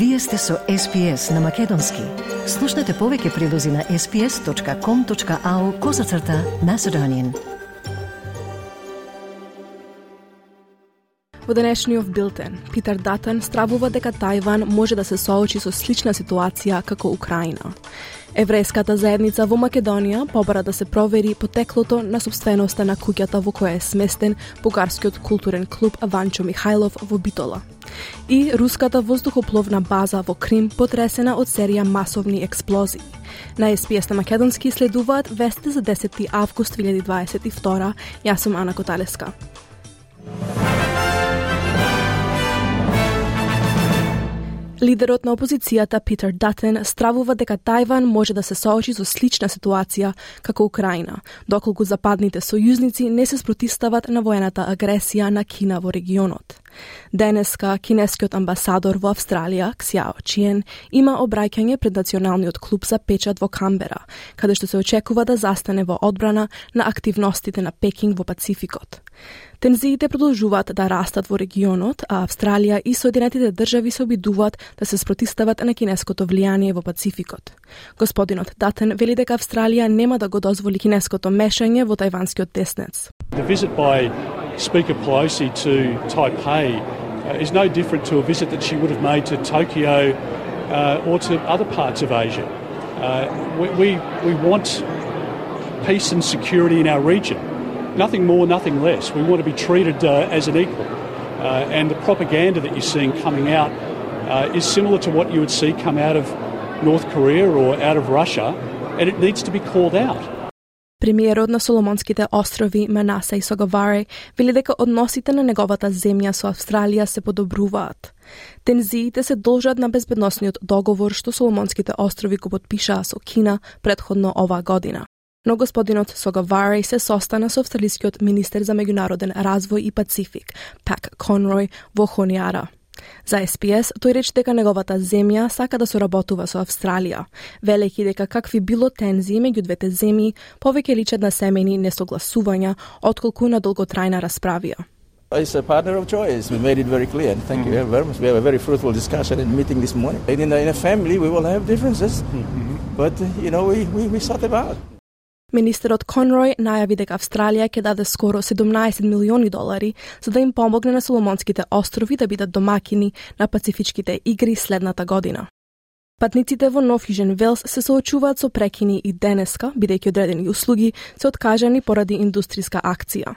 Вие сте со SPS на Македонски. Слушнете повеќе прилози на sps.com.au козацрта на Седонин. Во денешниот билтен, Питер Датен стравува дека Тајван може да се соочи со слична ситуација како Украина. Еврејската заедница во Македонија побара да се провери потеклото на собственоста на куќата во која е сместен бугарскиот културен клуб Аванчо Михајлов во Битола. И руската воздухопловна база во Крим потресена од серија масовни експлозии. На СПС на Македонски следуваат вести за 10 август 2022. Јас сум Ана Коталеска. Лидерот на опозицијата Питер Датен стравува дека Тајван може да се соочи со слична ситуација како Украина, доколку западните сојузници не се спротистават на воената агресија на Кина во регионот. Денеска, кинескиот амбасадор во Австралија, Ксиао Чиен, има обраќање пред националниот клуб за печат во Камбера, каде што се очекува да застане во одбрана на активностите на Пекинг во Пацификот. Тензиите продолжуваат да растат во регионот, а Австралија и Соединетите држави се обидуваат да се спротистават на кинеското влијание во Пацификот. Господинот Датен вели дека Австралија нема да го дозволи кинеското мешање во тајванскиот теснец. The visit by Speaker Pelosi to Taipei uh, is no different to a visit that she would have made to Tokyo uh, or to other parts of Asia. Uh, we, we, we want peace and security in our region. Nothing more, nothing less. We want to be treated uh, as an equal. Uh, and the propaganda that you're seeing coming out uh, is similar to what you would see come out of North Korea or out of Russia, and it needs to be called out. Премиерот на Соломонските острови Манаса и Согаваре вели дека односите на неговата земја со Австралија се подобруваат. Тензиите се должат на безбедносниот договор што Соломонските острови го подпишаа со Кина предходно оваа година но господинот Соговари се состана со австралискиот министер за меѓународен развој и Пацифик, Пак Конрој, во Хониара. За СПС, тој рече дека неговата земја сака да соработува со Австралија, велејќи дека какви било тензии меѓу двете земји повеќе личат на семени несогласувања отколку на долготрајна расправија. It's a partner of choice. We made it very clear. And thank mm -hmm. you very much. We have a very fruitful discussion and meeting this morning. And in a, in a family, we will have differences, mm -hmm. but you know, we, we, we sort them out. Министерот Конрој најави дека Австралија ќе даде скоро 17 милиони долари за да им помогне на Соломонските острови да бидат домакини на Пацифичките игри следната година. Патниците во Нов Јужен Велс се соочуваат со прекини и денеска, бидејќи одредени услуги се откажани поради индустријска акција.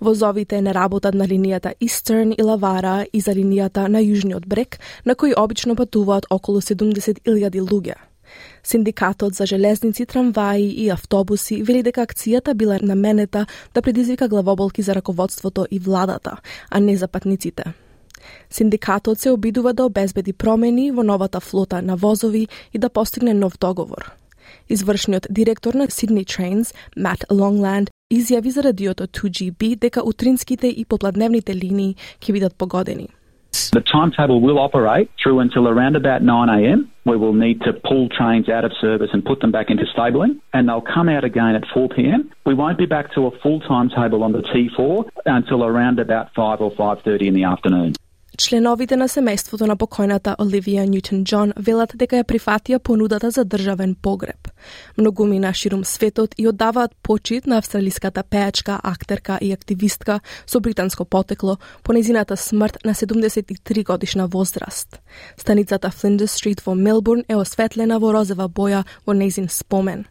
Возовите не работат на линијата Eastern и Лавара и за линијата на Јужниот брег, на кои обично патуваат околу 70.000 луѓе. Синдикатот за железници, трамваи и автобуси вели дека акцијата била наменета да предизвика главоболки за раководството и владата, а не за патниците. Синдикатот се обидува да обезбеди промени во новата флота на возови и да постигне нов договор. Извршниот директор на Sydney Trains, Matt Longland, изјави за радиото 2GB дека утринските и попладневните линии ќе бидат погодени. The timetable will operate through until around about 9am. We will need to pull trains out of service and put them back into stabling, and they'll come out again at 4pm. We won't be back to a full timetable on the T4 until around about 5 or 5.30 in the afternoon. Членовите на семејството на покојната Оливија Ньютон Џон велат дека ја прифатија понудата за државен погреб. Многумина ширум светот и оддаваат почит на австралиската пеачка, актерка и активистка со британско потекло по незината смрт на 73 годишна возраст. Станицата Flinders Стрит во Мелбурн е осветлена во розова боја во незин спомен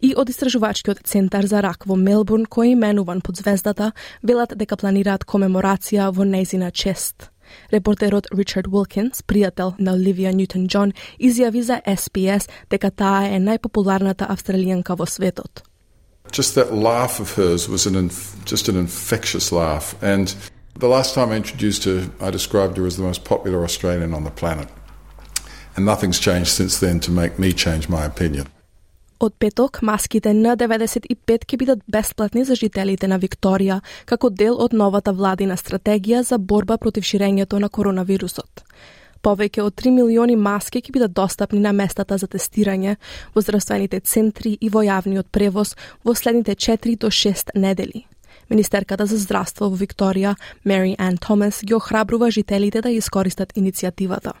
и од Истражувачкиот центар за рак во Мелбурн, кој е именуван под звездата, велат дека планираат комеморација во незина чест. Reporterot Richard Wilkins, prijatelj na Olivia Newton-John, izjavi the SPS da Kataja je najpopularnata avstralijanka v svetu. Just that laugh of hers was an just an infectious laugh. And the last time I introduced her, I described her as the most popular Australian on the planet. And nothing's changed since then to make me change my opinion. Од петок, маските на 95 ќе бидат бесплатни за жителите на Викторија, како дел од новата владина стратегија за борба против ширењето на коронавирусот. Повеќе од 3 милиони маски ќе бидат достапни на местата за тестирање, во здравствените центри и во јавниот превоз во следните 4 до 6 недели. Министерката за здравство во Викторија, Мери Ан Томас, ги охрабрува жителите да искористат иницијативата.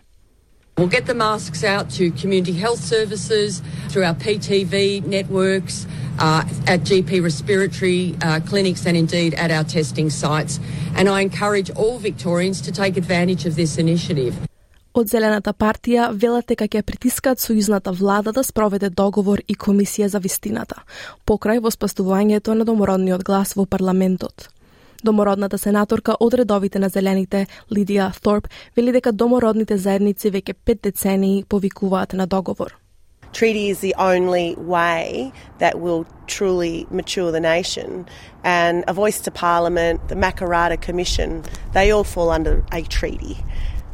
We'll get the masks out to community health services, through our PTV networks, uh, at GP respiratory uh, clinics, and indeed at our testing sites. And I encourage all Victorians to take advantage of this initiative. Од Зелената партија велат дека ќе притискаат сојузната влада да спроведе договор и комисија за вистината, покрај воспоставувањето на домородниот глас во парламентот. Домородната сенаторка од редовите на Зелените, Лидија Торп вели дека домородните заедници веќе пет децении повикуваат на договор. treaty is the only way that will truly mature the nation. And a voice to Parliament, the Makarata Commission, they all fall under a treaty.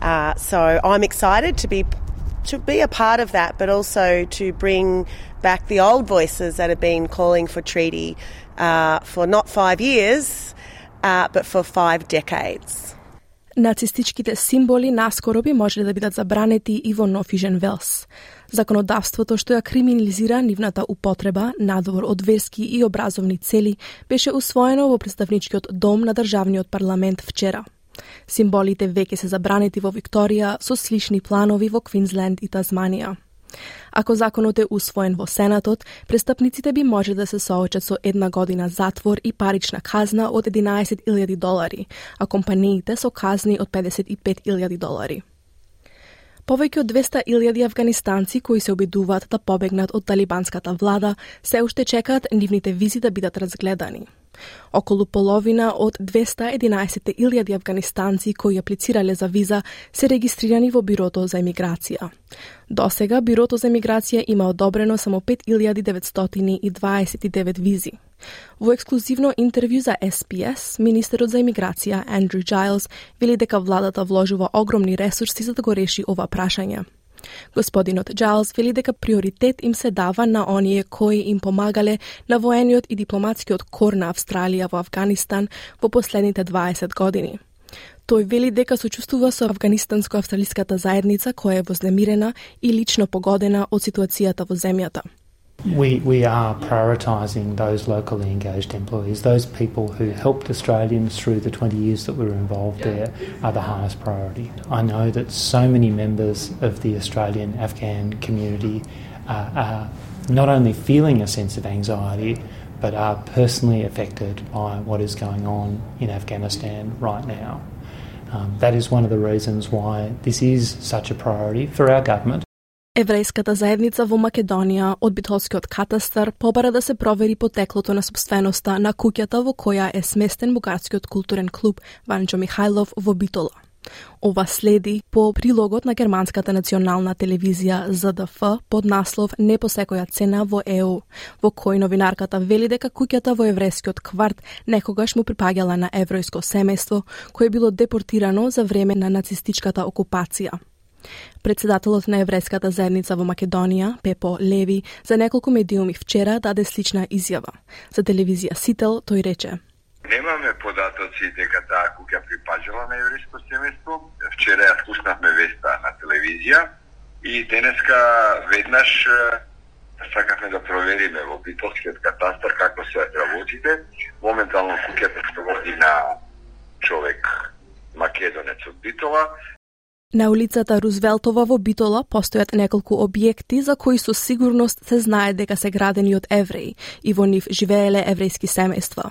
Uh, so I'm excited to be to be a part of that, but also to bring back the old voices that have been calling for treaty uh, for not five years, uh, but for five decades. Нацистичките символи наскоро би можеле да бидат забранети и во Нофижен Велс. Законодавството што ја криминализира нивната употреба, надвор од верски и образовни цели, беше усвоено во представничкиот дом на Државниот парламент вчера. Символите веќе се забранети во Викторија со слични планови во Квинсленд и Тазманија. Ако законот е усвоен во Сенатот, престапниците би може да се соочат со една година затвор и парична казна од 11.000 долари, а компаниите со казни од 55.000 долари. Повеќе од 200.000 афганистанци кои се обидуваат да побегнат од талибанската влада, се уште чекаат нивните визи да бидат разгледани. Околу половина од 211.000 афганистанци кои аплицирале за виза се регистрирани во Бирото за емиграција. До сега Бирото за емиграција има одобрено само 5.929 визи. Во ексклузивно интервју за SPS, министерот за емиграција Андрю Джайлс вели дека владата вложува огромни ресурси за да го реши ова прашање. Господинот Джайлс вели дека приоритет им се дава на оние кои им помагале на воениот и дипломатскиот кор на Австралија во Афганистан во последните 20 години. Тој вели дека сочувствува со афганистанско-австралиската заедница која е вознемирена и лично погодена од ситуацијата во земјата. We, we are prioritising those locally engaged employees. Those people who helped Australians through the 20 years that we were involved there are the highest priority. I know that so many members of the Australian Afghan community uh, are not only feeling a sense of anxiety, but are personally affected by what is going on in Afghanistan right now. Um, that is one of the reasons why this is such a priority for our government. Еврејската заедница во Македонија од Битолскиот катастар побара да се провери потеклото на собственоста на куќата во која е сместен бугарскиот културен клуб Ванџо Михајлов во Битола. Ова следи по прилогот на германската национална телевизија ЗДФ под наслов Не по секоја цена во ЕУ, во кој новинарката вели дека куќата во еврејскиот кварт некогаш му припаѓала на еврејско семејство кое било депортирано за време на нацистичката окупација. Председателот на еврејската заедница во Македонија, Пепо Леви, за неколку медиуми вчера даде слична изјава. За телевизија Сител тој рече: Немаме податоци дека таа куќа припаѓала на еврејско семејство. Вчера ја спуснавме веста на телевизија и денеска веднаш да сакавме да провериме во битолскиот катастар како се работите. Моментално куќата што води на човек македонец од Битола На улицата Рузвелтова во Битола постојат неколку објекти за кои со сигурност се знае дека се градени од евреи и во нив живееле еврејски семејства.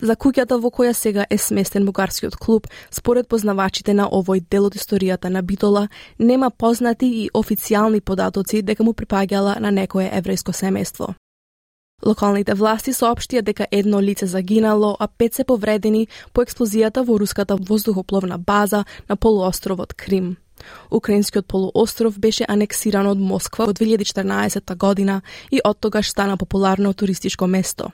За куќата во која сега е сместен бугарскиот клуб, според познавачите на овој дел од историјата на Битола, нема познати и официјални податоци дека му припаѓала на некое еврејско семејство. Локалните власти соопштија дека едно лице загинало, а пет се повредени по експлозијата во руската воздухопловна база на полуостровот Крим. Украинскиот полуостров беше анексиран од Москва во 2014 година и од тогаш стана популарно туристичко место.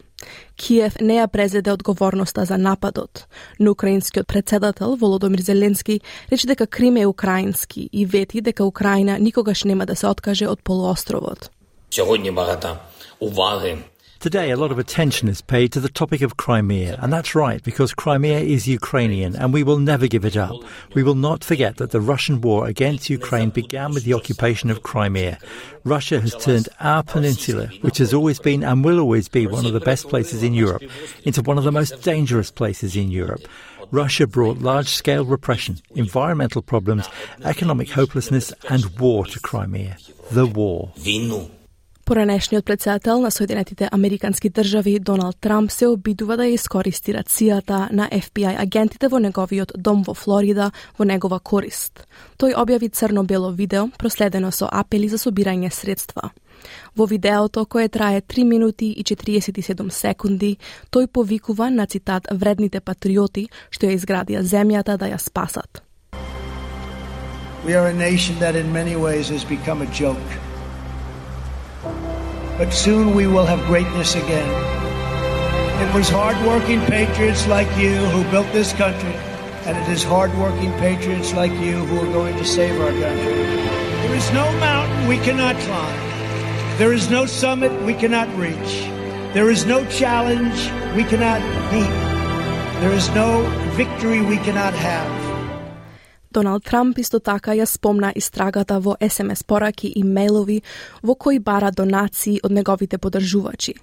Киев не ја презеде одговорноста за нападот, но украинскиот председател Володомир Зеленски рече дека Крим е украински и вети дека Украина никогаш нема да се откаже од полуостровот. Сьогодні багата уваги Today, a lot of attention is paid to the topic of Crimea, and that's right, because Crimea is Ukrainian, and we will never give it up. We will not forget that the Russian war against Ukraine began with the occupation of Crimea. Russia has turned our peninsula, which has always been and will always be one of the best places in Europe, into one of the most dangerous places in Europe. Russia brought large scale repression, environmental problems, economic hopelessness, and war to Crimea. The war. Поранешниот председател на Соединетите Американски држави Доналд Трамп се обидува да ја искористи рацијата на FBI агентите во неговиот дом во Флорида во негова корист. Тој објави црно-бело видео проследено со апели за собирање средства. Во видеото, кое трае 3 минути и 47 секунди, тој повикува на цитат вредните патриоти што ја изградија земјата да ја спасат. We are a nation that in many ways has become a joke. But soon we will have greatness again. It was hardworking patriots like you who built this country, and it is hardworking patriots like you who are going to save our country. There is no mountain we cannot climb. There is no summit we cannot reach. There is no challenge we cannot meet. There is no victory we cannot have. Доналд Трамп исто така ја спомна истрагата во СМС пораки и мејлови во кои бара донации од неговите подржувачи.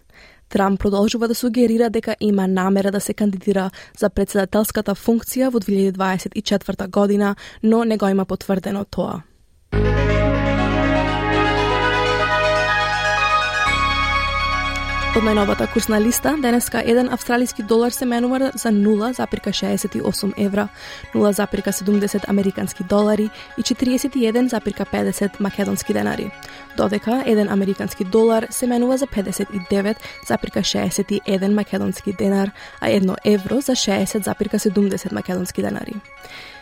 Трамп продолжува да сугерира дека има намера да се кандидира за председателската функција во 2024 година, но не го има потврдено тоа. Од најновата курсна листа, денеска еден австралиски долар се менува за 0,68 евра, 0,70 американски долари и 41,50 македонски денари. Додека еден американски долар се менува за 59,61 македонски денар, а едно евро за 60,70 македонски денари.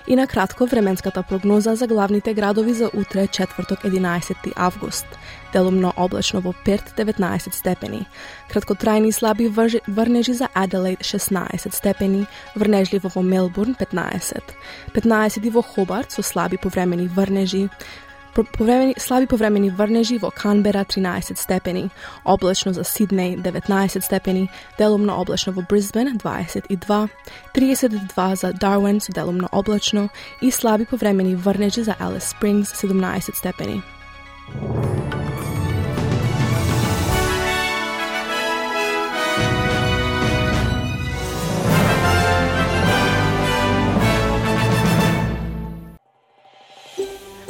И на кратко временската прогноза за главните градови за утре, четврток 11 август. Делумно облачно во Перт 19 степени. Краткотрајни слаби врнежи за Аделаид 16 степени, врнежливо во Мелбурн 15. 15 во Хобарт со слаби повремени врнежи, повремени, слаби повремени врнежи во Канбера 13 степени, облачно за Сиднеј 19 степени, делумно облачно во Брисбен 22, 32 за Дарвин со делумно облачно. И слаби повремени врнежи за Алис Спрингс 17 степени.